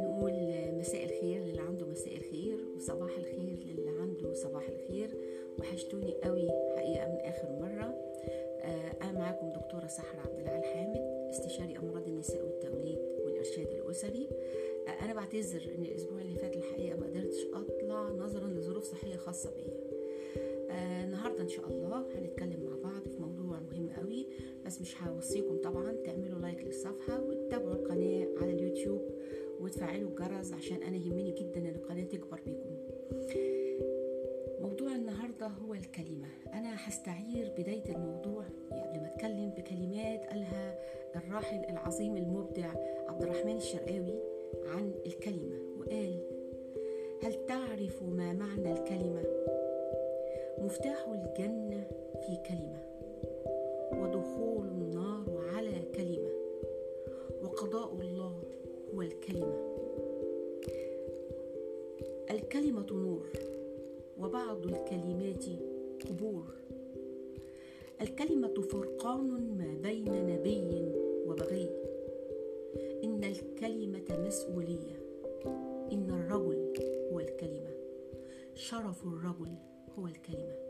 نقول مساء الخير للي عنده مساء الخير وصباح الخير للي عنده صباح الخير. وحشتوني قوي حقيقة من آخر مرة. آه، أنا معاكم دكتورة سحر عبد العال حامد استشاري أمراض النساء والتوليد والإرشاد الأسري. آه، أنا بعتذر إن الأسبوع اللي فات الحقيقة ما قدرتش أطلع نظرا لظروف صحية خاصة بيا. آه، النهاردة إن شاء الله هنتكلم بس مش هوصيكم طبعا تعملوا لايك للصفحة وتتابعوا القناة على اليوتيوب وتفعلوا الجرس عشان أنا يهمني جدا إن القناة تكبر بيكم. موضوع النهارده هو الكلمة. أنا هستعير بداية الموضوع قبل ما أتكلم بكلمات قالها الراحل العظيم المبدع عبد الرحمن الشرقاوي عن الكلمة وقال هل تعرف ما معنى الكلمة؟ مفتاح الجنة في كلمة. ودخول النار على كلمة. وقضاء الله هو الكلمة. الكلمة نور وبعض الكلمات قبور. الكلمة فرقان ما بين نبي وبغي. إن الكلمة مسؤولية. إن الرجل هو الكلمة. شرف الرجل هو الكلمة.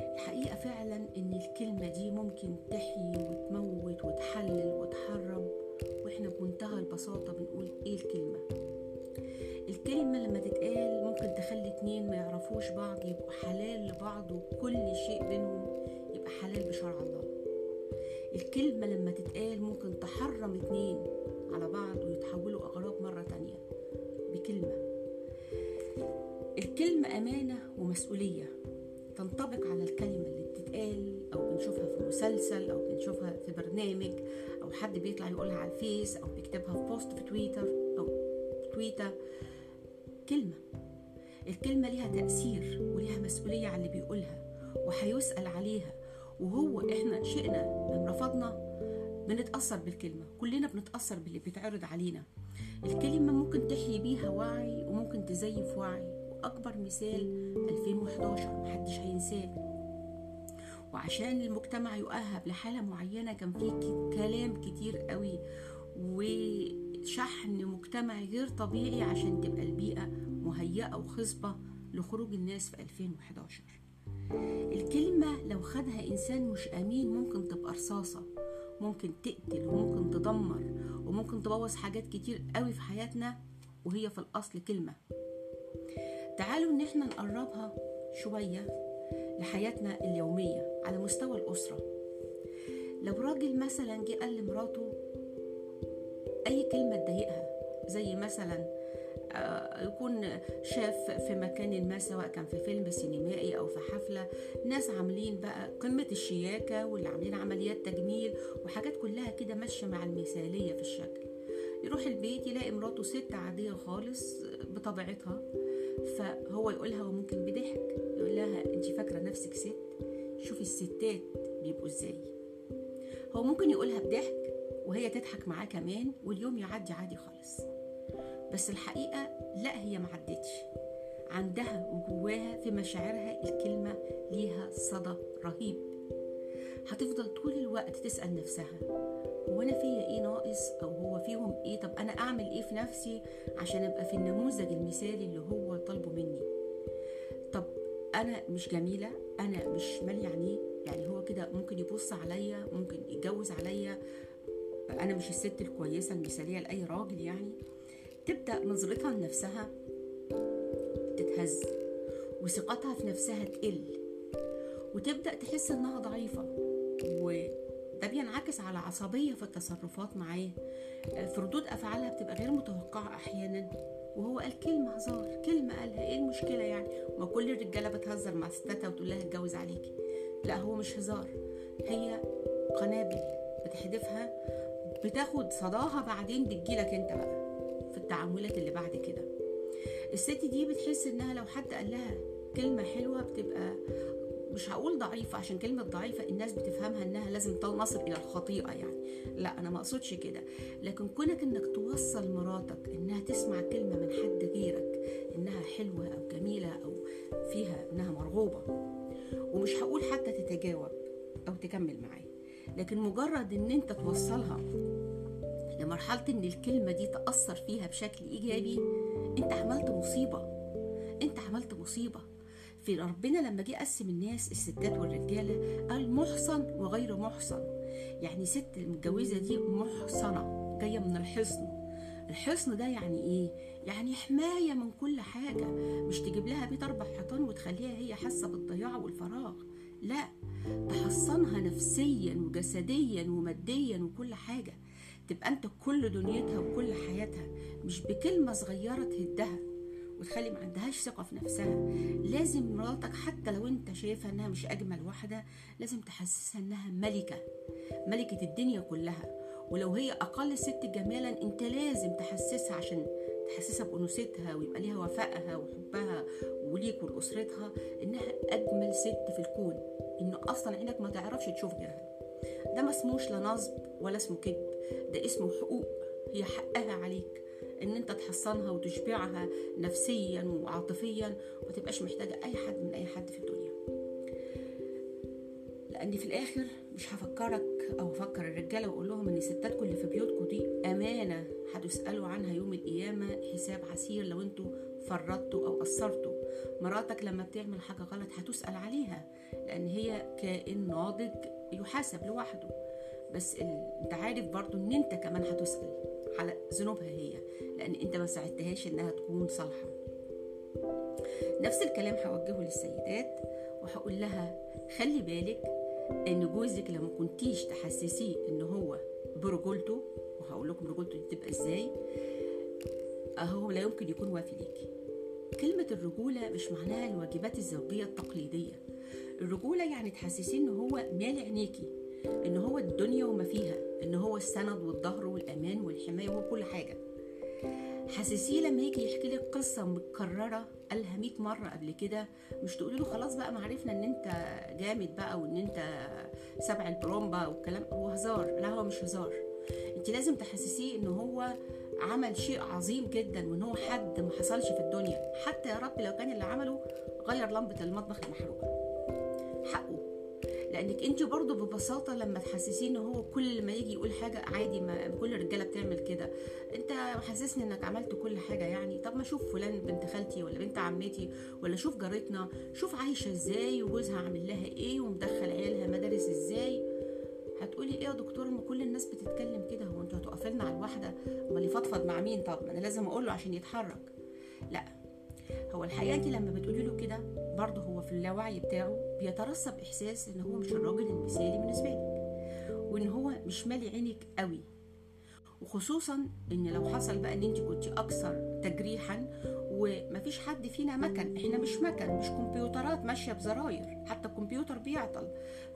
الحقيقة فعلا إن الكلمة دي ممكن تحيي وتموت وتحلل وتحرم وإحنا بمنتهى البساطة بنقول إيه الكلمة؟ الكلمة لما تتقال ممكن تخلي اتنين ما يعرفوش بعض يبقوا حلال لبعض وكل شيء بينهم يبقى حلال بشرع الله. الكلمة لما تتقال ممكن تحرم اتنين على بعض ويتحولوا أغراب مرة تانية بكلمة. الكلمة أمانة ومسؤولية. تنطبق على الكلمة اللي بتتقال أو بنشوفها في مسلسل أو بنشوفها في برنامج أو حد بيطلع يقولها على الفيس أو بيكتبها في بوست في تويتر أو تويتر. كلمة. الكلمة ليها تأثير وليها مسؤولية على اللي بيقولها وهيسأل عليها. وهو إحنا شئنا أم رفضنا بنتأثر بالكلمة. كلنا بنتأثر باللي بيتعرض علينا. الكلمة ممكن تحيي بيها وعي وممكن تزيف وعي. وأكبر مثال 2011 محدش هينساه. وعشان المجتمع يؤهب لحالة معينة كان في كلام كتير قوي وشحن مجتمعي غير طبيعي عشان تبقى البيئة مهيئة وخصبة لخروج الناس في 2011 الكلمة لو خدها إنسان مش أمين ممكن تبقى رصاصة ممكن تقتل وممكن تدمر وممكن تبوظ حاجات كتير قوي في حياتنا وهي في الأصل كلمة. تعالوا إن إحنا نقربها شوية لحياتنا اليومية على مستوى الأسرة. لو راجل مثلا جه قال لمراته أي كلمة تضايقها زي مثلا يكون شاف في مكان ما سواء كان في فيلم سينمائي أو في حفلة ناس عاملين بقى قمة الشياكة واللي عاملين عمليات تجميل وحاجات كلها كده ماشية مع المثالية في الشكل. يروح البيت يلاقي مراته ست عادية خالص بطبيعتها. فهو يقولها وممكن بضحك يقول لها انت فاكرة نفسك ست؟ شوفي الستات بيبقوا إزاي. هو ممكن يقولها بضحك وهي تضحك معاه كمان واليوم يعدي عادي خالص. بس الحقيقة لا هي معدتش عندها وجواها في مشاعرها الكلمة ليها صدى رهيب. هتفضل طول الوقت تسأل نفسها هو أنا فيا إيه ناقص؟ أو هو فيهم إيه؟ طب أنا أعمل إيه في نفسي عشان أبقى في النموذج المثالي اللي هو طالبه مني. طب أنا مش جميلة أنا مش مال يعني يعني هو كده ممكن يبص عليا ممكن يتجوز عليا. أنا مش الست الكويسة المثالية لأي راجل يعني. تبدأ نظرتها لنفسها تتهز وثقتها في نفسها تقل وتبدأ تحس إنها ضعيفة. وده بينعكس على عصبية في التصرفات معاه. في ردود أفعالها بتبقى غير متوقعة أحيانا. وهو قال كلمة هزار كلمة قالها. إيه المشكلة يعني؟ ما كل الرجالة بتهزر مع ستاتها وتقول لها اتجوز عليكي. لا هو مش هزار. هي قنابل بتحدفها بتاخد صداها بعدين بتجيلك أنت بقى في التعاملات اللي بعد كده. الست دي بتحس إنها لو حد قال لها كلمة حلوة بتبقى مش هقول ضعيفة عشان كلمة ضعيفة الناس بتفهمها إنها لازم نصل إلى الخطيئة يعني. لا أنا ما أقصدش كده. لكن كونك إنك توصل مراتك إنها تسمع كلمة من حد غيرك إنها حلوة أو جميلة أو فيها إنها مرغوبة ومش هقول حتى تتجاوب أو تكمل معاه لكن مجرد إن أنت توصلها لمرحلة إن الكلمة دي تأثر فيها بشكل إيجابي أنت عملت مصيبة. أنت عملت مصيبة. في ربنا لما جه قسم الناس الستات والرجالة قال محصن وغير محصن. يعني ست المتجوزة دي محصنة جاية من الحصن. الحصن ده يعني إيه؟ يعني حماية من كل حاجة. مش تجيب لها بيت أربع حيطان وتخليها هي حاسة بالضياع والفراغ. لا تحصنها نفسيا وجسديا وماديا وكل حاجة. تبقى أنت كل دنيتها وكل حياتها. مش بكلمة صغيرة تهدها. وتخلي ما عندهاش ثقة في نفسها. لازم مراتك حتى لو انت شايفها انها مش أجمل واحدة لازم تحسسها انها ملكة ملكة الدنيا كلها. ولو هي أقل ست جمالا انت لازم تحسسها عشان تحسسها بأنوثتها ويبقى ليها وفائها وحبها وليك ولأسرتها إنها أجمل ست في الكون. انه أصلا عينك ما تعرفش تشوف غيرها. ده ما اسموش لا نصب ولا اسمه كذب ده اسمه حقوق هي حقها عليك. إن أنت تحصنها وتشبعها نفسيا وعاطفيا وما تبقاش محتاجة أي حد من أي حد في الدنيا. لأن في الآخر مش هفكرك أو أفكر الرجالة وأقول لهم إن ستاتكم اللي في بيوتكم دي أمانة. هتسألوا عنها يوم القيامة حساب عسير لو أنتوا فرطتوا أو قصرتوا. مراتك لما بتعمل حاجة غلط هتسأل عليها لأن هي كائن ناضج يحاسب لوحده. بس. أنت عارف برضو إن أنت كمان هتسأل على ذنوبها هي. لأن أنت ما ساعدتهاش إنها تكون صالحة. نفس الكلام هوجهه للسيدات وهقول لها خلي بالك إن جوزك لما كنتيش تحسسيه إن هو برجولته وهقول لكم رجولته دي تبقى إزاي هو لا يمكن يكون وافي ليكي كلمة الرجولة مش معناها الواجبات الزوجية التقليدية. الرجولة يعني تحسسيه إن هو مال عينيكي إن هو الدنيا وما فيها إن هو السند والظهر والأمان والحماية وهو كل حاجة. حسسيه لما يجي يحكي لك قصة متكررة قالها 100 مرة قبل كده مش تقولي له خلاص بقى ما عرفنا إن أنت جامد بقى وإن أنت سبع البرومبا والكلام هو هزار. لا هو مش هزار. أنت لازم تحسسيه إن هو عمل شيء عظيم جدا وإن هو حد ما حصلش في الدنيا. حتى يا رب لو كان اللي عمله غير لمبة المطبخ المحروقة. حقه لأنك انت برضو ببساطة لما تحسسيه إن هو كل ما يجي يقول حاجة عادي ما كل الرجالة بتعمل كده. انت محسسني إنك عملت كل حاجة يعني. طب ما شوف فلان بنت خالتي ولا بنت عمتي ولا شوف جارتنا. شوف عايشة إزاي وجوزها عامل لها إيه ومدخل عيالها مدارس إزاي. هتقولي إيه يا دكتور؟ ما كل الناس بتتكلم كده. هو أنتوا هتقفي لنا على الواحدة؟ أمال يفضفض مع مين؟ طب ما أنا لازم أقول له عشان يتحرك. لا. هو الحقيقة انت لما بتقولي له كده برضه هو في اللاوعي بتاعه بيترسب إحساس إن هو مش الراجل المثالي بالنسبة لك وإن هو مش مالي عينك قوي. وخصوصا إن لو حصل بقى إن انت كنت أكثر تجريحا ومفيش حد فينا مكن إحنا مش مكن مش كمبيوترات ماشية بزراير حتى الكمبيوتر بيعطل.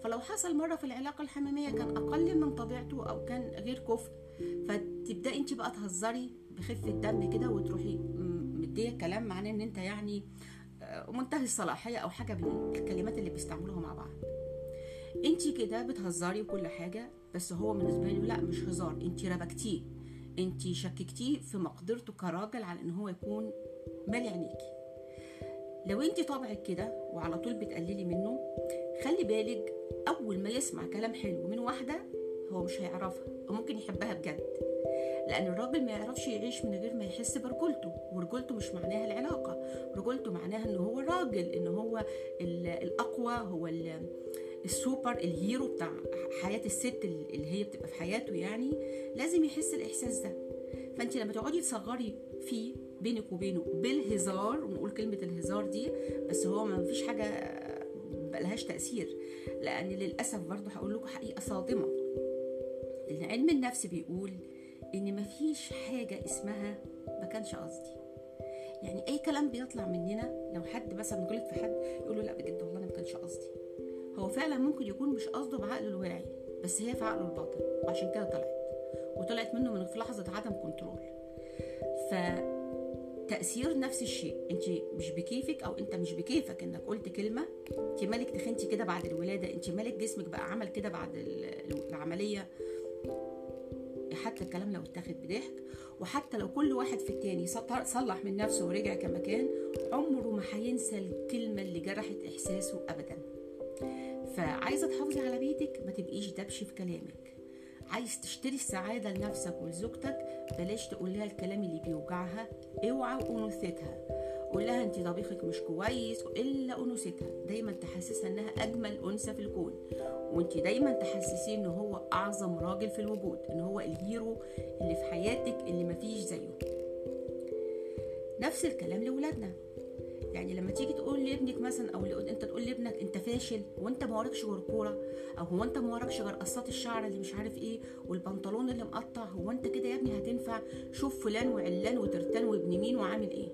فلو حصل مرة في العلاقة الحميميه كان أقل من طبيعته أو كان غير كفء فتبدأي انت بقى تهزري بخفة دم كده وتروحي مدية كلام معناه إن أنت يعني منتهي الصلاحية أو حاجة بالكلمات اللي بيستعملوها مع بعض. انت كده بتهزري وكل حاجة بس هو بالنسبة له لا مش هزار. انت ربكتيه. انت شككتيه في مقدرته كراجل على إن هو يكون مالي عينيكي لو انت طبعك كده وعلى طول بتقللي منه خلي بالك أول ما يسمع كلام حلو من واحدة هو مش هيعرفها وممكن يحبها بجد. لأن الراجل ما يعرفش يعيش من غير ما يحس برجولته. ورجولته مش معناها العلاقة. رجولته معناها إن هو راجل إن هو الأقوى هو السوبر الهيرو بتاع حياة الست اللي هي بتبقى في حياته يعني. لازم يحس الإحساس ده. فانت لما تقعدي تصغري فيه بينك وبينه بالهزار ونقول كلمة الهزار دي بس هو ما فيش حاجة بقالهاش تأثير. لأن للأسف برضه هقول لكم حقيقة صادمة. ان علم النفس بيقول إن مفيش حاجة اسمها ما كانش قصدي. يعني أي كلام بيطلع مننا لو حد مثلا غلط في حد يقول له لأ بجد والله أنا ما كانش قصدي. هو فعلا ممكن يكون مش قصده بعقله الواعي بس هي في عقله الباطن وعشان كده طلعت. وطلعت منه من في لحظة عدم كنترول ف تأثير نفس الشيء أنت مش بكيفك أو أنت مش بكيفك إنك قلت كلمة أنت مالك تخنتي كده بعد الولادة أنت مالك جسمك بقى عمل كده بعد العملية حتى الكلام لو اتاخد بضحك وحتى لو كل واحد في التاني صلح من نفسه ورجع كما كان عمره ما هينسى الكلمة اللي جرحت إحساسه أبدا. فعايزة تحافظي على بيتك ما تبقيش دبش في كلامك. عايز تشتري السعادة لنفسك ولزوجتك بلاش تقول لها الكلام اللي بيوجعها اوعى انوثتها قول لها انت طبيخك مش كويس الا انوثتها. دايما تحسسها إنها أجمل أنثى في الكون. وانت دايما تحسسيه ان هو أعظم راجل في الوجود إن هو الهيرو اللي في حياتك اللي مفيش زيه. نفس الكلام لولادنا. يعني لما تيجي تقول لابنك مثلا أو أنت تقول لابنك أنت فاشل وأنت ما وراكش غير كورة أو هو أنت ما وراكش غير قصات الشعر اللي مش عارف إيه والبنطلون اللي مقطع هو أنت كده يا ابني هتنفع؟ شوف فلان وعلان وترتان وابن مين وعامل إيه؟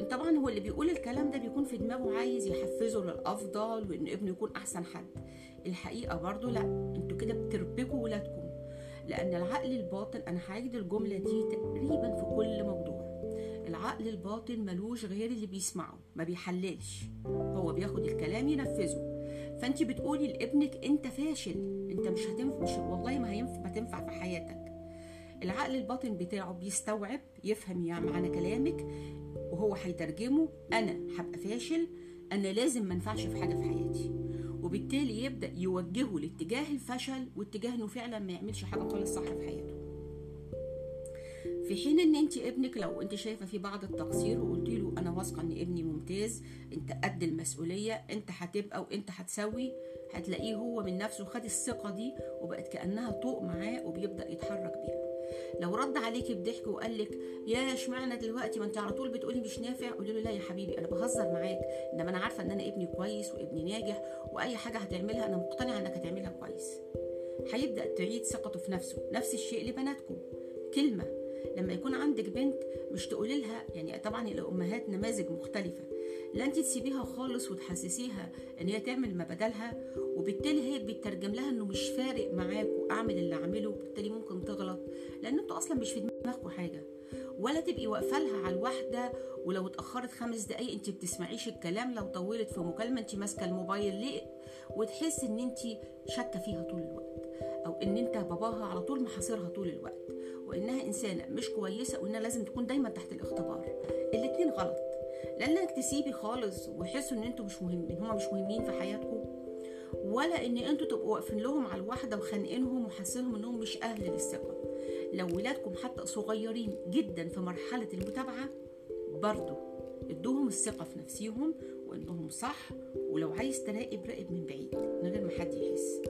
طبعا هو اللي بيقول الكلام ده بيكون في دماغه عايز يحفزه للأفضل وإن ابنه يكون أحسن حد. الحقيقة برضو لا أنتوا كده بتربكوا ولادكم. لأن العقل الباطن أنا هعيد الجملة دي تقريبا في كل موضوع. العقل الباطن ملوش غير اللي بيسمعه ما بيحللش. هو بياخد الكلام ينفذه. فأنت بتقولي لابنك أنت فاشل أنت مش هتنفع مش والله ما هينفع ما تنفع في حياتك. العقل الباطن بتاعه بيستوعب يفهم يعني معنى كلامك. وهو هيترجمه أنا هبقى فاشل أنا لازم ما في حاجة في حياتي. وبالتالي يبدأ يوجهه لاتجاه الفشل واتجاه إنه فعلا ما يعملش حاجة خالص صح في حياته. في حين إن انت ابنك لو انت شايفة في بعض التقصير وقلت له أنا واثقة إن ابني ممتاز أنت قد المسؤولية أنت هتبقى وأنت هتسوي هتلاقيه هو من نفسه خد الثقة دي وبقت كأنها طوق معاه وبيبدأ يتحرك بيها. لو رد عليكي بضحك وقال لك يا اشمعنى دلوقتي؟ ما انت على طول بتقولي مش نافع. قولي له لا يا حبيبي أنا بهزر معاك إنما أنا عارفة إن أنا ابني كويس وابني ناجح وأي حاجة هتعملها أنا مقتنعة إنك هتعملها كويس. هيبدأ تعيد ثقته في نفسه نفس الشيء لبناتكم. كلمة لما يكون عندك بنت مش تقولي لها يعني طبعا الأمهات نماذج مختلفة. لا انت تسيبيها خالص وتحسسيها إن هي تعمل ما بدلها وبالتالي هي بيترجم لها إنه مش فارق معاك وأعمل اللي أعمله وبالتالي ممكن تغلط. لأن أنتوا أصلا مش في دماغكم حاجة ولا تبقي واقفة لها على الواحدة ولو اتأخرت خمس دقايق انت بتسمعيش الكلام لو طولت في مكالمة انت ماسكة الموبايل ليه؟ وتحس إن انت شاكة فيها طول الوقت أو إن أنت باباها على طول محاصرها طول الوقت وإنها إنسانة مش كويسة وإنها لازم تكون دايما تحت الاختبار. الاتنين غلط. لانك تسيبي خالص ويحسوا ان أنتوا مش مهمين هما مش مهمين في حياتكم ولا ان أنتوا تبقوا واقفين لهم على الواحدة وخانقينهم وحاسينهم انهم مش أهل للثقة. لو ولادكم حتى صغيرين جدا في مرحلة المتابعة برضه ادوهم الثقة في نفسيهم وانهم صح ولو عايز تراقب راقب من بعيد من غير ما حد يحس.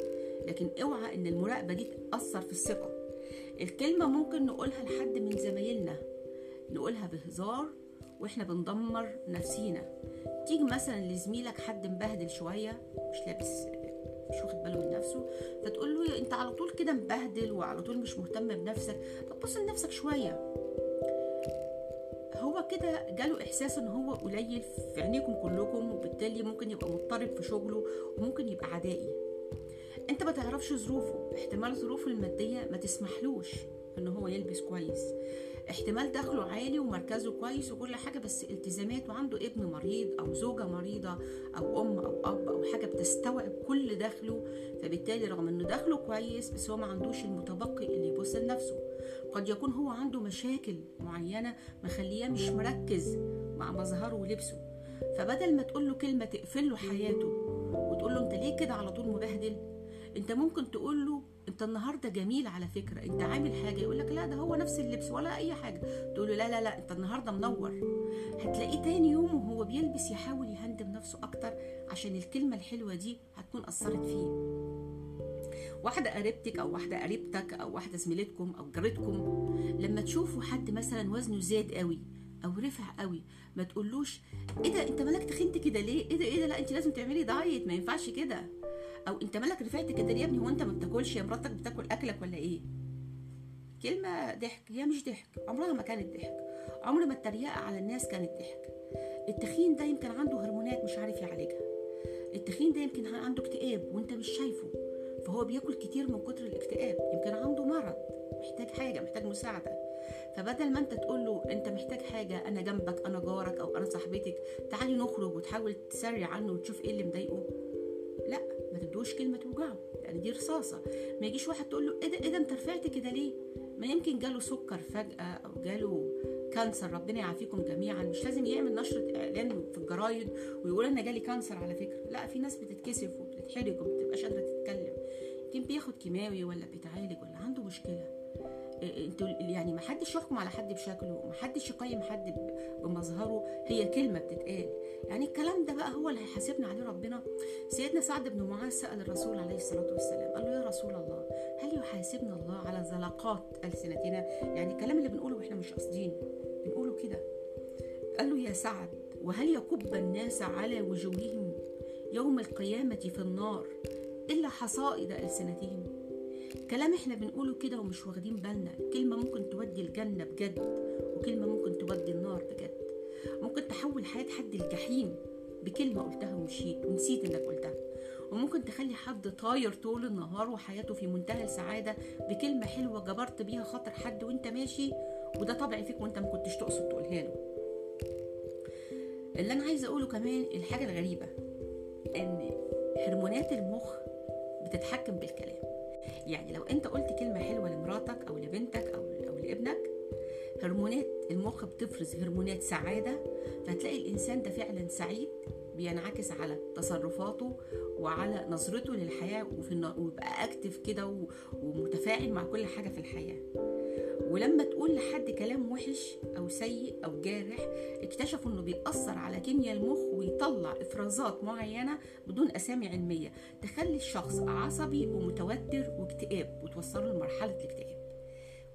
لكن اوعى إن المراقبة دي تأثر في الثقة. الكلمة ممكن نقولها لحد من زمايلنا نقولها بهزار وإحنا بندمر نفسينا. تيجي مثلا لزميلك حد مبهدل شوية مش لابس مش واخد باله من نفسه فتقول له انت على طول كده مبهدل وعلى طول مش مهتم بنفسك طب بص لنفسك شوية. هو كده جاله إحساس إن هو قليل في عينيكم كلكم وبالتالي ممكن يبقى مضطرب في شغله وممكن يبقى عدائي. أنت ما تعرفش ظروفه احتمال ظروفه المادية ما تسمحلوش. ان هو يلبس كويس. احتمال دخله عالي ومركزه كويس وكل حاجة بس التزامات وعنده ابن مريض أو زوجة مريضة أو أم أو أب أو حاجة بتستوعب كل دخله فبالتالي رغم إنه دخله كويس بس هو ما عندوش المتبقي اللي يبص لنفسه. قد يكون هو عنده مشاكل معينة مخليه مش مركز مع مظهره ولبسه. فبدل ما تقول له كلمة تقفل له حياته وتقول له أنت ليه كده على طول مبهدل؟ أنت ممكن تقول له انت النهارده جميل على فكرة انت عامل حاجة يقول لك لا ده هو نفس اللبس ولا أي حاجة. تقول له لا لا لا انت النهارده منور. هتلاقيه تاني يوم وهو بيلبس يحاول يهندم نفسه أكتر عشان الكلمة الحلوة دي هتكون أثرت فيه. واحدة قريبتك أو واحدة قريبتك أو واحدة زميلتكم أو جارتكم لما تشوفوا حد مثلا وزنه زاد قوي أو رفع قوي ما تقولوش إيه ده انت مالك تخنت كده ليه؟ إيه ده إيه ده لا انت لازم تعملي دايت ما ينفعش كده. أو أنت مالك رفعت كده يا ابني؟ هو أنت ما بتاكلش يا مراتك بتاكل أكلك ولا إيه؟ كلمة ضحك هي مش ضحك عمرها ما كانت ضحك عمر ما التريقة على الناس كانت ضحك. التخين ده يمكن عنده هرمونات مش عارف يعالجها. التخين ده يمكن عنده اكتئاب وأنت مش شايفه فهو بياكل كتير من كتر الاكتئاب يمكن عنده مرض محتاج حاجة محتاج مساعدة. فبدل ما أنت تقول له أنت محتاج حاجة أنا جنبك أنا جارك أو أنا صاحبتك تعالي نخرج وتحاول تسري عنه وتشوف إيه اللي مضايقه. لا ما تدوش كلمة توجعه لأن دي رصاصة. ما يجيش واحد تقول له إيه ده إيه ده أنت رفعت كده ليه؟ ما يمكن جاله سكر فجأة أو جاله cancer ربنا يعافيكم جميعا. مش لازم يعمل نشرة إعلان في الجرايد ويقول أنا جالي cancer على فكرة. لا في ناس بتتكسف وبتتحرج ومبتبقاش قادرة تتكلم. يمكن بياخد كيماوي ولا بيتعالج ولا عنده مشكلة. أنتوا يعني ما حدش يحكم على حد بشكله ما حدش يقيم حد بمظهره. هي كلمه بتتقال. يعني الكلام ده بقى هو اللي هيحاسبنا عليه ربنا. سيدنا سعد بن معاذ سأل الرسول عليه الصلاة والسلام قال له يا رسول الله هل يحاسبنا الله على زلقات ألسنتنا؟ يعني الكلام اللي بنقوله وإحنا مش قاصدين بنقوله كده. قال له يا سعد وهل يكب الناس على وجوههم يوم القيامة في النار إلا حصائد ألسنتهم؟ كلام إحنا بنقوله كده ومش واخدين بالنا. كلمة ممكن تودي الجنة بجد وكلمة ممكن تودي النار بجد. ممكن تحول حياة حد الجحيم بكلمة قلتها ومشيت ونسيت إنك قلتها. وممكن تخلي حد طاير طول النهار وحياته في منتهى السعادة بكلمة حلوة جبرت بيها خاطر حد وأنت ماشي وده طبع فيك وأنت ما كنتش تقصد تقولها له. اللي أنا عايزة أقوله كمان الحاجة الغريبة إن هرمونات المخ بتتحكم بالكلام. يعني لو انت قلت كلمة حلوة لمراتك أو لبنتك أو أو لابنك هرمونات المخ بتفرز هرمونات سعادة فتلاقي الإنسان ده فعلا سعيد بينعكس على تصرفاته وعلى نظرته للحياة وفي ويبقى اكتف كده ومتفاعل مع كل حاجة في الحياة. ولما تقول لحد كلام وحش أو سيء أو جارح اكتشفوا إنه بيأثر على كيمياء المخ ويطلع إفرازات معينة بدون أسامي علمية تخلي الشخص عصبي ومتوتر واكتئاب وتوصله لمرحلة الاكتئاب.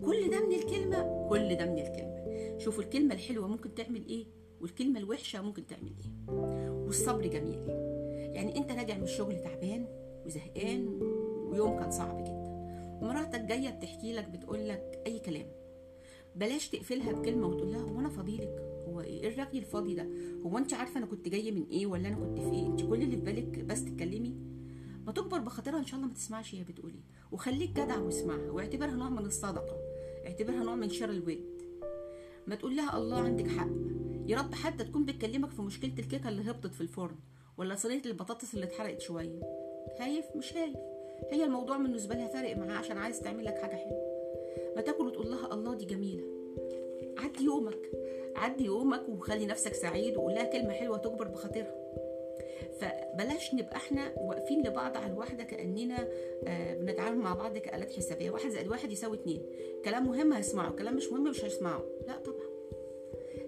كل ده من الكلمة كل ده من الكلمة. شوفوا الكلمة الحلوة ممكن تعمل إيه والكلمة الوحشة ممكن تعمل إيه. والصبر جميل. يعني أنت راجع من الشغل تعبان وزهقان ويوم كان صعب جدا. مراتك جاية بتحكي لك بتقول لك أي كلام. بلاش تقفلها بكلمة وتقول لها هو أنا فاضيلك؟ هو إيه؟ الرغي الفاضي ده؟ هو انت عارفة أنا كنت جاية من إيه ولا أنا كنت في إيه؟ انت كل اللي في بالك بس تتكلمي؟ ما تكبر بخاطرها إن شاء الله ما تسمعش هي بتقول إيه وخليك جدع واسمعها واعتبرها نوع من الصدقة. اعتبرها نوع من شر الود. ما تقول لها الله عندك حق. يا رب حتى تكون بتكلمك في مشكلة الكيكة اللي هبطت في الفرن ولا صينية البطاطس اللي اتحرقت شوية. خايف؟ مش خايف. هي الموضوع بالنسبة لها فارق معاها عشان عايز تعمل لك حاجة حلوة. ما تاكل وتقول لها الله دي جميلة. عدي يومك. عدي يومك وخلي نفسك سعيد وقول لها كلمة حلوة تكبر بخاطرها. فبلاش نبقى إحنا واقفين لبعض على الواحدة كأننا آه بنتعامل مع بعض كآلات حسابية. واحد زائد واحد يساوي اتنين. كلام مهم هيسمعه كلام مش مهم مش هيسمعه. لا طبعا.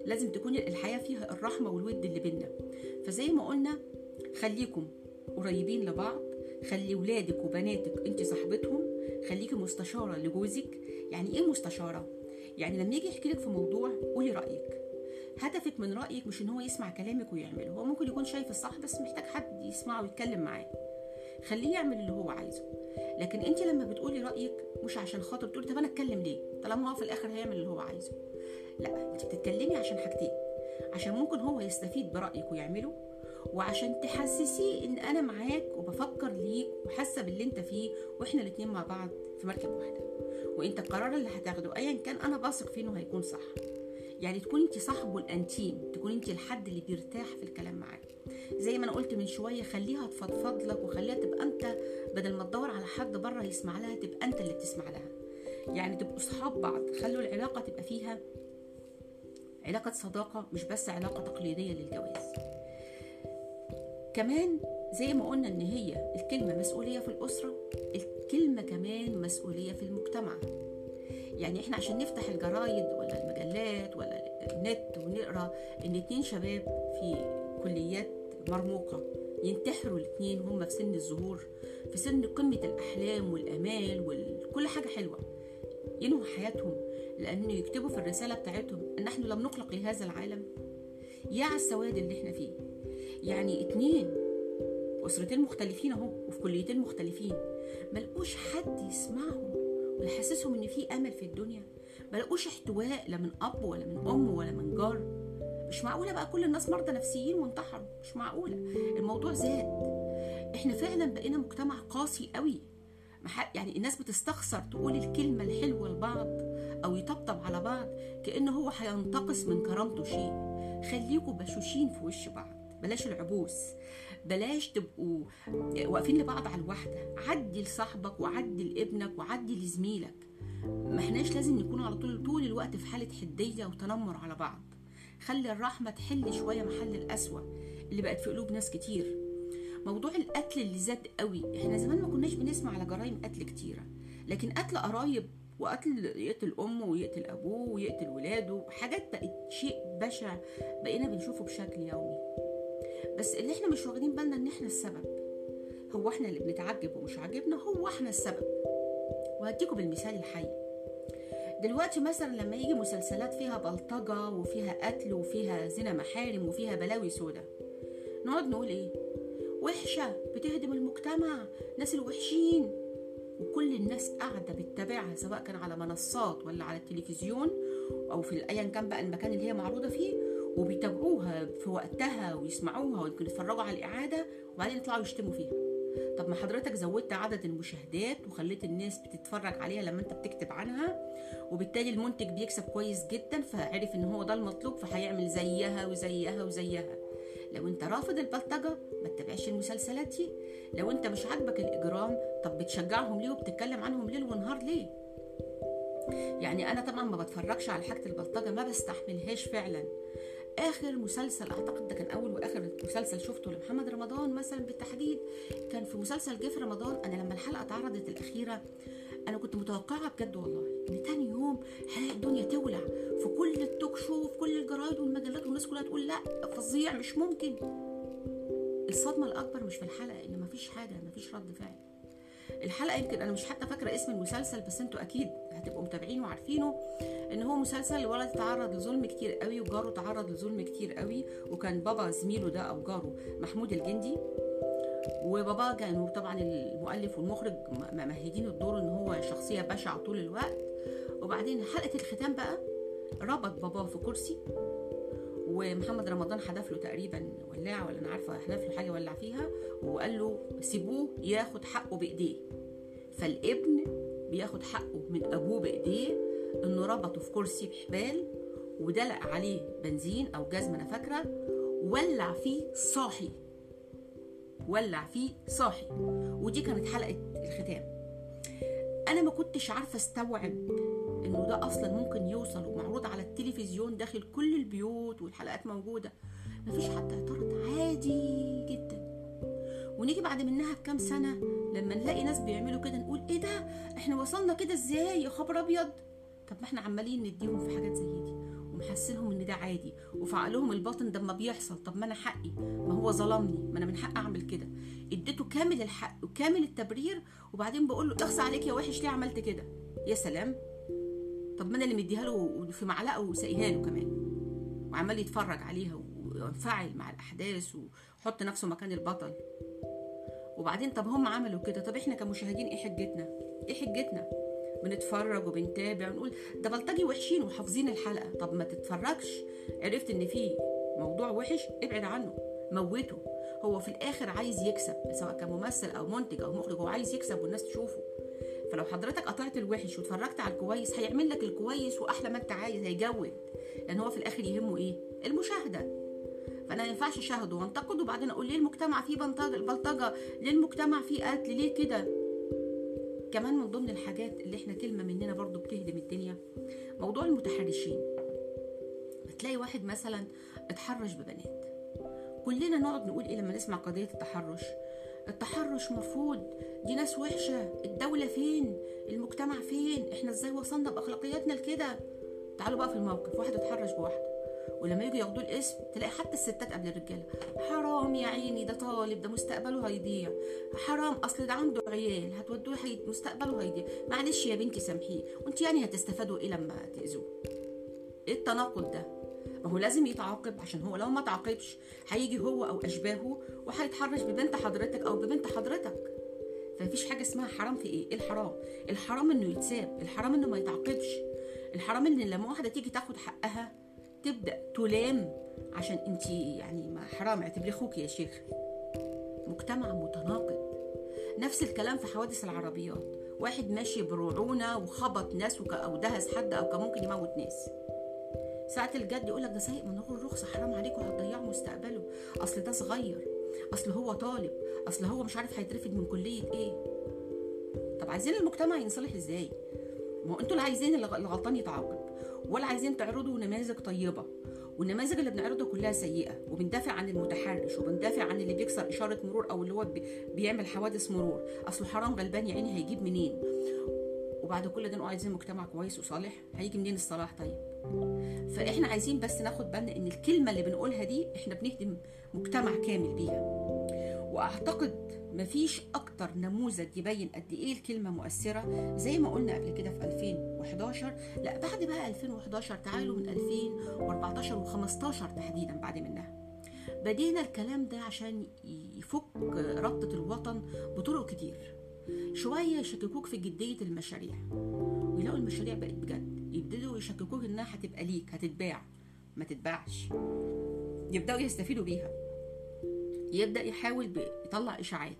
لازم تكون الحياة فيها الرحمة والود اللي بينا فزي ما قلنا خليكم قريبين لبعض خلي ولادك وبناتك انت صاحبتهم خليكي مستشارة لجوزك. يعني إيه مستشارة؟ يعني لما يجي يحكي لك في موضوع قولي رأيك. هدفك من رأيك مش إن هو يسمع كلامك ويعمله. هو ممكن يكون شايف الصح بس محتاج حد يسمعه ويتكلم معاه. خليه يعمل اللي هو عايزه. لكن أنت لما بتقولي رأيك مش عشان خاطر تقولي طب أنا أتكلم ليه؟ طالما هو في الآخر هيعمل اللي هو عايزه. لا أنت بتتكلمي عشان حاجتين. عشان ممكن هو يستفيد برأيك ويعمله وعشان تحسسيه إن أنا معاك وبفكر ليك وحاسة باللي أنت فيه وإحنا الاتنين مع بعض في مركب واحدة. وانت القرار اللي هتاخده ايا كان أنا بثق فيه إنه هيكون صح. يعني تكون انت صاحبه الانتيم تكون انت الحد اللي بيرتاح في الكلام معاه زي ما أنا قلت من شوية خليها تفضفض لك وخليها تبقى أنت بدل ما تدور على حد بره يسمع لها تبقى أنت اللي بتسمع لها. يعني تبقوا صحاب بعض خلوا العلاقة تبقى فيها علاقة صداقة مش بس علاقة تقليدية للجواز. كمان زي ما قلنا إن هي الكلمة مسؤولية في الأسرة الكلمة كمان مسؤولية في المجتمع. يعني إحنا عشان نفتح الجرايد ولا المجلات ولا النت ونقرأ إن اتنين شباب في كليات مرموقة ينتحروا الاتنين هم في سن الظهور في سن قمة الأحلام والأمال وكل حاجة حلوة. ينهوا حياتهم لأنه يكتبوا في الرسالة بتاعتهم نحن لم نخلق لهذا العالم. يا على السواد اللي إحنا فيه. يعني اتنين أسرتين مختلفين أهو وفي كليتين مختلفين. ملقوش حد يسمعهم ويحسسهم إن في أمل في الدنيا. ملقوش احتواء لا من أب ولا من أم ولا من جار. مش معقولة بقى كل الناس مرضى نفسيين وانتحروا. مش معقولة. الموضوع زاد. إحنا فعلا بقينا مجتمع قاسي قوي. يعني الناس بتستخسر تقول الكلمة الحلوة لبعض أو يطبطب على بعض كأنه هو هينتقص من كرامته شيء. خليكوا بشوشين في وش بعض. بلاش العبوس. بلاش تبقوا واقفين لبعض على الواحدة. عدي لصاحبك وعدي لابنك وعدي لزميلك. ما احناش لازم نكون على طول طول الوقت في حالة حدية وتنمر على بعض. خلي الرحمة تحل شوية محل القسوة اللي بقت في قلوب ناس كتير. موضوع القتل اللي زاد قوي إحنا زمان ما كناش بنسمع على جرائم قتل كتيرة. لكن قتل قرايب وقتل يقتل أمه ويقتل أبوه ويقتل ولاده حاجات بقت شيء بشع بقينا بنشوفه بشكل يومي. بس اللي إحنا مش واخدين بالنا ان إحنا السبب. هو إحنا اللي بنتعجب ومش عاجبنا هو إحنا السبب. وهديكم بالمثال الحي. دلوقتي مثلا لما يجي مسلسلات فيها بلطجة وفيها قتل وفيها زنا محارم وفيها بلاوي سودا نقعد نقول إيه؟ وحشة بتهدم المجتمع ناس الوحشين. وكل الناس قاعدة بتتابعها سواء كان على منصات ولا على التلفزيون أو في أيا كان بقى المكان اللي هي معروضة فيه وبيتابعوها في وقتها ويسمعوها ويمكن يتفرجوا على الإعادة وبعدين يطلعوا يشتموا فيها. طب ما حضرتك زودت عدد المشاهدات وخليت الناس بتتفرج عليها لما انت بتكتب عنها وبالتالي المنتج بيكسب كويس جدا فعرف إن هو ده المطلوب فهيعمل زيها وزيها وزيها. لو انت رافض البلطجة ما تتابعش المسلسلات دي. لو انت مش عاجبك الإجرام طب بتشجعهم ليه وبتتكلم عنهم ليل ونهار ليه؟ يعني أنا طبعا ما بتفرجش على حاجة البلطجة ما بستحملهاش فعلا. آخر مسلسل أعتقد ده كان أول وآخر مسلسل شفته لمحمد رمضان مثلا بالتحديد كان في مسلسل جه في رمضان. أنا لما الحلقة اتعرضت الأخيرة أنا كنت متوقعة بجد والله إن تاني يوم هلاقي الدنيا تولع في كل التوك شو في كل الجرايد والمجلات والناس كلها تقول لأ فظيع مش ممكن. الصدمة الأكبر مش في الحلقة إن مفيش حاجة مفيش رد فعل. الحلقة يمكن أنا مش حتى فاكرة اسم المسلسل بس أنتوا أكيد هتبقوا متابعينه وعارفينه إن هو مسلسل الولد تعرض لظلم كتير قوي وجاره تعرض لظلم كتير قوي وكان بابا زميله ده أو جاره محمود الجندي. وبابا كانوا طبعا المؤلف والمخرج ممهدين الدور إن هو شخصية بشعة طول الوقت. وبعدين حلقة الختام بقى ربط باباه في كرسي ومحمد رمضان حدف له تقريبا ولاعة ولا أنا عارفة حدف له حاجة ولع فيها وقال له سيبوه ياخد حقه بإيديه. فالابن بياخد حقه من أبوه بإيديه إنه ربطه في كرسي بحبال ودلق عليه بنزين أو جزمة أنا فاكرة. ولع فيه صاحي. ولع فيه صاحي. ودي كانت حلقة الختام. أنا ما كنتش عارفة أستوعب إنه ده أصلا ممكن يوصل ومعروض على التلفزيون داخل كل البيوت والحلقات موجودة. مفيش حد اعترض. عادي جدا. ونيجي بعد منها بكام سنة لما نلاقي ناس بيعملوا كده نقول إيه ده؟ إحنا وصلنا كده إزاي؟ يا خبر أبيض! طب ما إحنا عمالين نديهم في حاجات زي دي ومحسنهم إن ده عادي وفي عقلهم الباطن ده ما بيحصل. طب ما أنا حقي ما هو ظلمني ما أنا من حق أعمل كده. اديته كامل الحق وكامل التبرير وبعدين بقول له اخصى عليك يا وحش ليه عملت كده؟ يا سلام! طب ما أنا اللي مديها له في معلقة وسقيها له كمان وعمال يتفرج عليها وينفعل مع الأحداث ويحط نفسه مكان البطل. وبعدين طب هم عملوا كده طب إحنا كمشاهدين إيه حجتنا؟ إيه حجتنا؟ بنتفرج وبنتابع ونقول ده بلطجي وحشين وحافظين الحلقة. طب ما تتفرجش. عرفت إن في موضوع وحش؟ ابعد عنه. موته. هو في الآخر عايز يكسب سواء كممثل أو منتج أو مخرج هو عايز يكسب والناس تشوفه. فلو حضرتك قطعت الوحش واتفرجت على الكويس هيعمل لك الكويس وأحلى ما أنت عايز هيجود. لأن هو في الآخر يهمه إيه؟ المشاهدة. فانا ما ينفعش اشاهده وانتقد وبعدين أقول ليه المجتمع فيه بلطجه البلطجه ليه المجتمع فيه قتل ليه كده؟ كمان من ضمن الحاجات اللي إحنا كلمة مننا برضو بتهدم الدنيا موضوع المتحرشين. بتلاقي واحد مثلا اتحرش ببنات. كلنا نقعد نقول إيه لما نسمع قضية التحرش؟ التحرش مرفوض. دي ناس وحشة. الدولة فين؟ المجتمع فين؟ إحنا إزاي وصلنا بأخلاقياتنا لكده؟ تعالوا بقى في الموقف. واحد اتحرش بواحدة. ولما يجوا ياخدوه الاسم تلاقي حتى الستات قبل الرجالة حرام يا عيني ده طالب ده مستقبله هيضيع. حرام أصل ده عنده عيال هتودوه مستقبله هيضيع. معلش يا بنتي سامحيه وانت يعني هتستفادوا إيه لما تأذوه؟ إيه التناقض ده؟ ما هو لازم يتعاقب عشان هو لو ما تعاقبش هيجي هو أو أشباهه وهيتحرش ببنت حضرتك أو ببنت حضرتك. فمفيش حاجة اسمها حرام في إيه؟ الحرام. الحرام إنه يتساب الحرام إنه ما يتعاقبش. الحرام إن لما واحدة تيجي تاخد حقها تبدأ تلام عشان انت يعني ما حرام اعتبري أخوك يا شيخ. مجتمع متناقض. نفس الكلام في حوادث العربيات. واحد ماشي برعونة وخبط ناس. أو دهس حد أو كان ممكن يموت ناس. ساعة الجد يقول لك ده سايق من غير رخصة حرام عليكم هتضيعوا مستقبله. أصل ده صغير. أصل هو طالب. أصل هو مش عارف هيترفد من كلية إيه. طب عايزين المجتمع ينصلح إزاي؟ ما هو أنتوا اللي عايزين اللي غلطان يتعاقب. ولا عايزين تعرضوا نماذج طيبة. والنماذج اللي بنعرضها كلها سيئة وبندافع عن المتحرش وبندافع عن اللي بيكسر إشارة مرور أو اللي هو بيعمل حوادث مرور. اصله حرام غلبان يا عيني هيجيب منين؟ وبعد كل ده نقول عايزين مجتمع كويس وصالح هيجي منين الصلاح طيب؟ فإحنا عايزين بس ناخد بالنا إن الكلمة اللي بنقولها دي إحنا بنهدم مجتمع كامل بيها. وأعتقد مفيش أكتر نموذج يبين قد إيه الكلمة مؤثرة. زي ما قلنا قبل كده في 2011 لا بعد بقى 2011 تعالوا من 2014 و15 تحديدا بعد منها. بدينا الكلام ده عشان يفك ربطة الوطن بطرق كتير. شوية يشككوك في جدية المشاريع. ويلاقوا المشاريع بقت بجد يبتدوا يشككوك إنها هتبقى ليك هتتباع. ما تتباعش. يبدأوا يستفيدوا بيها. يبدأ يحاول يطلع إشاعات.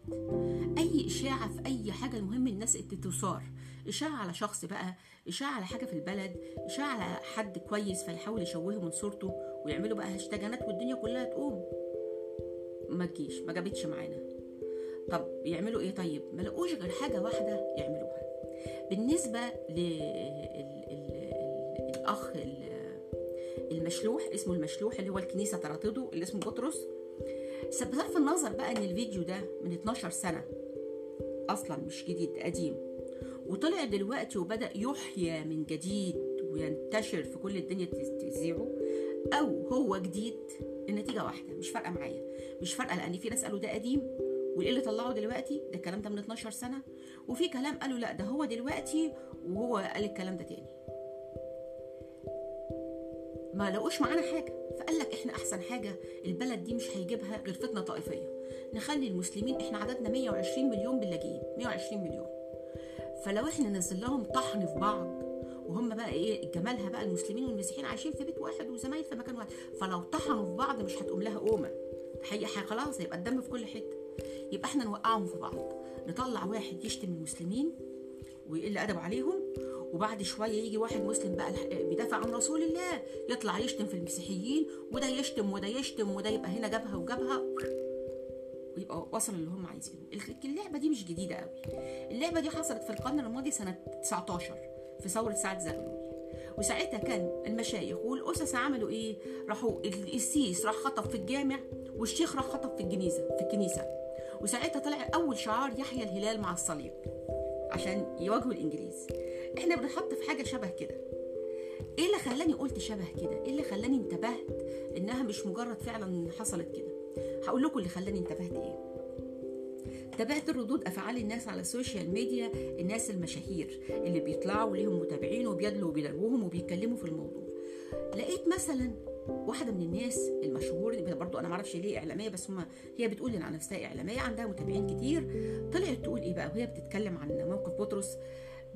أي إشاعة في أي حاجة المهم الناس تثار. إشاعة على شخص بقى إشاعة على حاجة في البلد إشاعة على حد كويس فيحاول يشوهه من صورته ويعملوا بقى هاشتاجات والدنيا كلها تقوم. ما تجيش ما جابتش معانا. طب يعملوا إيه طيب؟ ما لقوش غير حاجة واحدة يعملوها. بالنسبة للاخ المشلوح اسمه المشلوح اللي هو الكنيسة تراتضه اللي اسمه بطرس. بصرف النظر بقى إن الفيديو ده من 12 سنة. أصلا مش جديد قديم. وطلع دلوقتي وبدأ يحيى من جديد وينتشر في كل الدنيا تذيعه أو هو جديد النتيجة واحدة مش فارقة معايا. مش فارقة لأن في ناس قالوا ده قديم وايه اللي طلعه دلوقتي ده الكلام ده من 12 سنة. وفي كلام قالوا لا ده هو دلوقتي وهو قال الكلام ده تاني. ما لقوش معانا حاجة. فقال لك إحنا أحسن حاجة البلد دي مش هيجيبها غير فتنة طائفية. نخلي المسلمين إحنا عددنا 120 مليون باللاجئين. 120 مليون. فلو إحنا نزل لهم طحن في بعض وهم بقى إيه جمالها بقى المسلمين والمسيحيين عايشين في بيت واحد وزمايل في مكان واحد. فلو طحنوا في بعض مش هتقوم لها قومة. حقيقة خلاص هيبقى الدم في كل حتة. يبقى إحنا نوقعهم في بعض. نطلع واحد يشتم المسلمين ويقل ادبه عليهم وبعد شوية يجي واحد مسلم بقى بيدافع عن رسول الله يطلع يشتم في المسيحيين وده يشتم وده يشتم وده يبقى هنا جابها وجابها. ويبقى وصل اللي هم عايزينه. اللعبة دي مش جديدة قوي. اللعبة دي حصلت في القرن الماضي سنة 19 في ثورة سعد زغلول. وساعتها كان المشايخ والأسس عملوا إيه؟ راحوا القسيس راح خطب في الجامع والشيخ راح خطب في الكنيسه في الكنيسة. وساعتها طلع أول شعار يحيى الهلال مع الصليب عشان يواجهوا الإنجليز. إحنا بنحط في حاجة شبه كده. إيه اللي خلاني قلت شبه كده؟ إيه اللي خلاني انتبهت انها مش مجرد فعلا حصلت كده؟ هقول لكم اللي خلاني انتبهت إيه. تابعت ردود أفعال الناس على السوشيال ميديا الناس المشاهير اللي بيطلعوا ليهم متابعين وبيدلوا وبيدلوهم وبيتكلموا في الموضوع. لقيت مثلا واحدة من الناس المشهور برضو أنا معرفش ليه إعلامية بس هم هي بتقول إن على نفسها إعلامية عندها متابعين كتير. طلعت تقول إيه بقى؟ وهي بتتكلم عن موقف بطرس.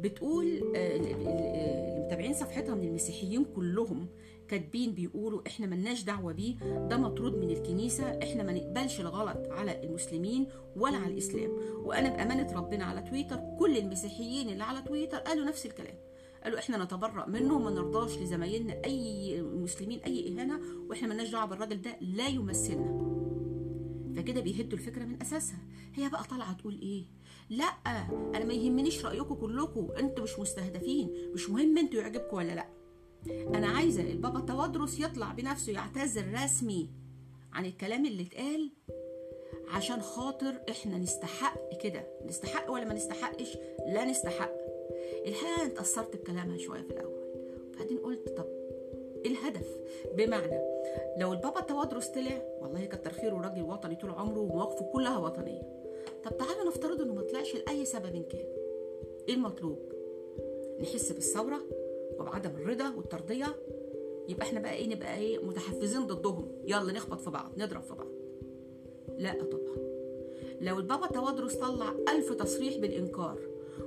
بتقول المتابعين صفحتها من المسيحيين كلهم كاتبين بيقولوا إحنا ملناش دعوة بيه ده مطرود من الكنيسة إحنا ما نقبلش الغلط على المسلمين ولا على الإسلام. وأنا بأمانة ربنا على تويتر كل المسيحيين اللي على تويتر قالوا نفس الكلام. قالوا إحنا نتبرأ منه وما نرضاش لزمايلنا أي مسلمين أي إهانة وإحنا ملناش دعوة بالراجل ده لا يمثلنا. فكده بيهدوا الفكرة من أساسها. هي بقى طالعة تقول إيه؟ لا أنا ما يهمنيش رايكم كلكم أنتوا مش مستهدفين مش مهم أنتوا يعجبكم ولا لا. أنا عايزة البابا توادرس يطلع بنفسه يعتذر رسمي عن الكلام اللي اتقال عشان خاطر إحنا نستحق كده. نستحق ولا ما نستحقش؟ لا نستحق. الحقيقة أنا اتأثرت بكلامها شوية في الأول. وبعدين قلت طب إيه الهدف؟ بمعنى لو البابا توادرس طلع والله كتر خيره راجل وطني طول عمره ومواقفه كلها وطنية. طب تعالوا نفترض إنه ما طلعش لأي سبب كان. إيه المطلوب؟ نحس بالثورة وبعدم الرضا والترضية. يبقى إحنا بقى إيه نبقى إيه متحفزين ضدهم. يلا نخبط في بعض نضرب في بعض. لا طبعا. لو البابا توادرس طلع ألف تصريح بالإنكار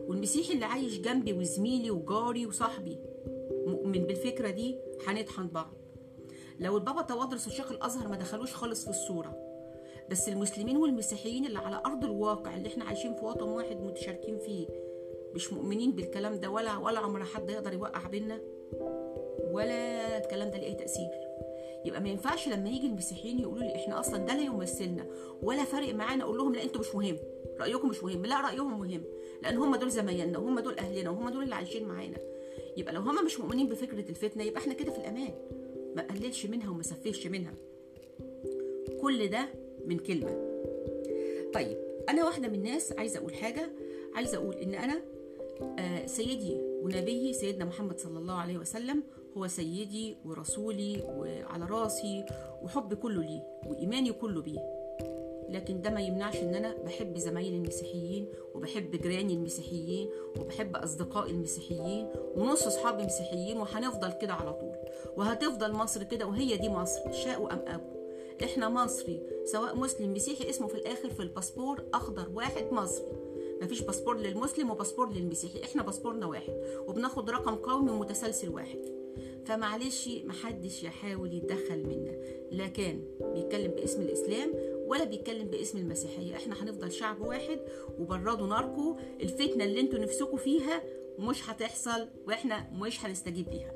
والمسيحي اللي عايش جنبي وزميلي وجاري وصاحبي مؤمن بالفكرة دي هنطحن بعض. لو البابا توادرس وشيخ الأزهر ما دخلوش خالص في الصورة بس المسلمين والمسيحيين اللي على أرض الواقع اللي إحنا عايشين في وطن واحد متشاركين فيه مش مؤمنين بالكلام ده ولا ولا عمر حد يقدر يوقع بينا ولا الكلام ده ليه تأثير. يبقى ما ينفعش لما يجي المسيحيين يقولوا لي إحنا أصلا ده لا يمثلنا ولا فارق معانا أقول لهم لا أنتوا مش مهم. رأيكم مش مهم. لا رأيهم مهم. لأن هم دول زمايلنا وهم دول أهلنا وهم دول اللي عايشين معانا. يبقى لو هم مش مؤمنين بفكرة الفتنة يبقى إحنا كده في الأمان. ما قللش منها وما سفهش منها. كل ده من كلمة. طيب أنا واحدة من الناس عايزة أقول حاجة. عايزة أقول إن أنا آه، سيدي ونبيي سيدنا محمد صلى الله عليه وسلم هو سيدي ورسولي وعلى راسي وحبي كله ليه وإيماني كله بيه. لكن ده ما يمنعش إن أنا بحب زمايلي المسيحيين وبحب جيراني المسيحيين وبحب أصدقائي المسيحيين ونص أصحابي مسيحيين وهنفضل كده على طول. وهتفضل مصر كده وهي دي مصر شاءوا أم ابوا إحنا مصري سواء مسلم مسيحي اسمه في الآخر في الباسبور أخضر واحد مصري. مفيش باسبور للمسلم وباسبور للمسيحي إحنا باسبورنا واحد وبناخد رقم قومي متسلسل واحد. فمعلش محدش يحاول يتدخل ما بينا لا كان بيتكلم باسم الإسلام ولا بيتكلم باسم المسيحية. إحنا هنفضل شعب واحد وبردوا ناركم الفتنة اللي أنتوا نفسكم فيها مش هتحصل وإحنا مش هنستجيب ليها.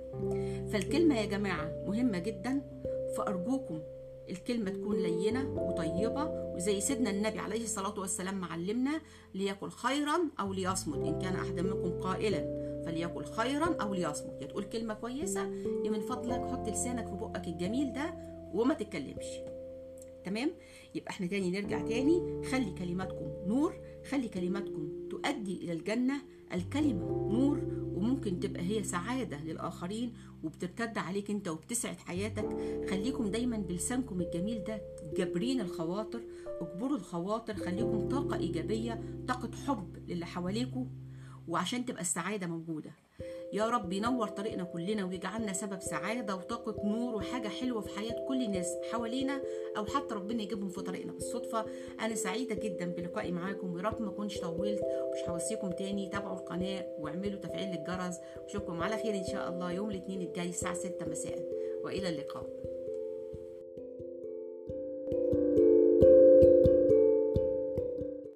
فالكلمة يا جماعة مهمة جدا فأرجوكم الكلمة تكون لينة وطيبة وزي سيدنا النبي عليه الصلاة والسلام معلمنا ليقل خيرا أو ليصمت إن كان أحد منكم قائلا فليقل خيرا أو ليصمت. يا تقول كلمة كويسة يا من فضلك حط لسانك في بقك الجميل ده وما تتكلمش. تمام؟ يبقى إحنا تاني نرجع تاني. خلي كلماتكم نور خلي كلماتكم تؤدي إلى الجنة الكلمة نور وممكن تبقى هي سعادة للآخرين وبترتد عليك أنت وبتسعد حياتك. خليكم دايما بلسانكم الجميل ده جابرين الخواطر اجبروا الخواطر خليكم طاقة إيجابية طاقة حب للي حواليكم وعشان تبقى السعادة موجودة. يا رب ينور طريقنا كلنا ويجعلنا سبب سعادة وطاقة نور وحاجة حلوة في حياة كل الناس حوالينا أو حتى ربنا يجيبهم في طريقنا بالصدفة. أنا سعيدة جدا بلقائي معاكم ويا رب ما كنتش طولت مش هوصيكم تاني. تابعوا القناة واعملوا تفعيل للجرس واشوفكم على خير إن شاء الله يوم الاثنين الجاي الساعة 6 مساء. وإلى اللقاء.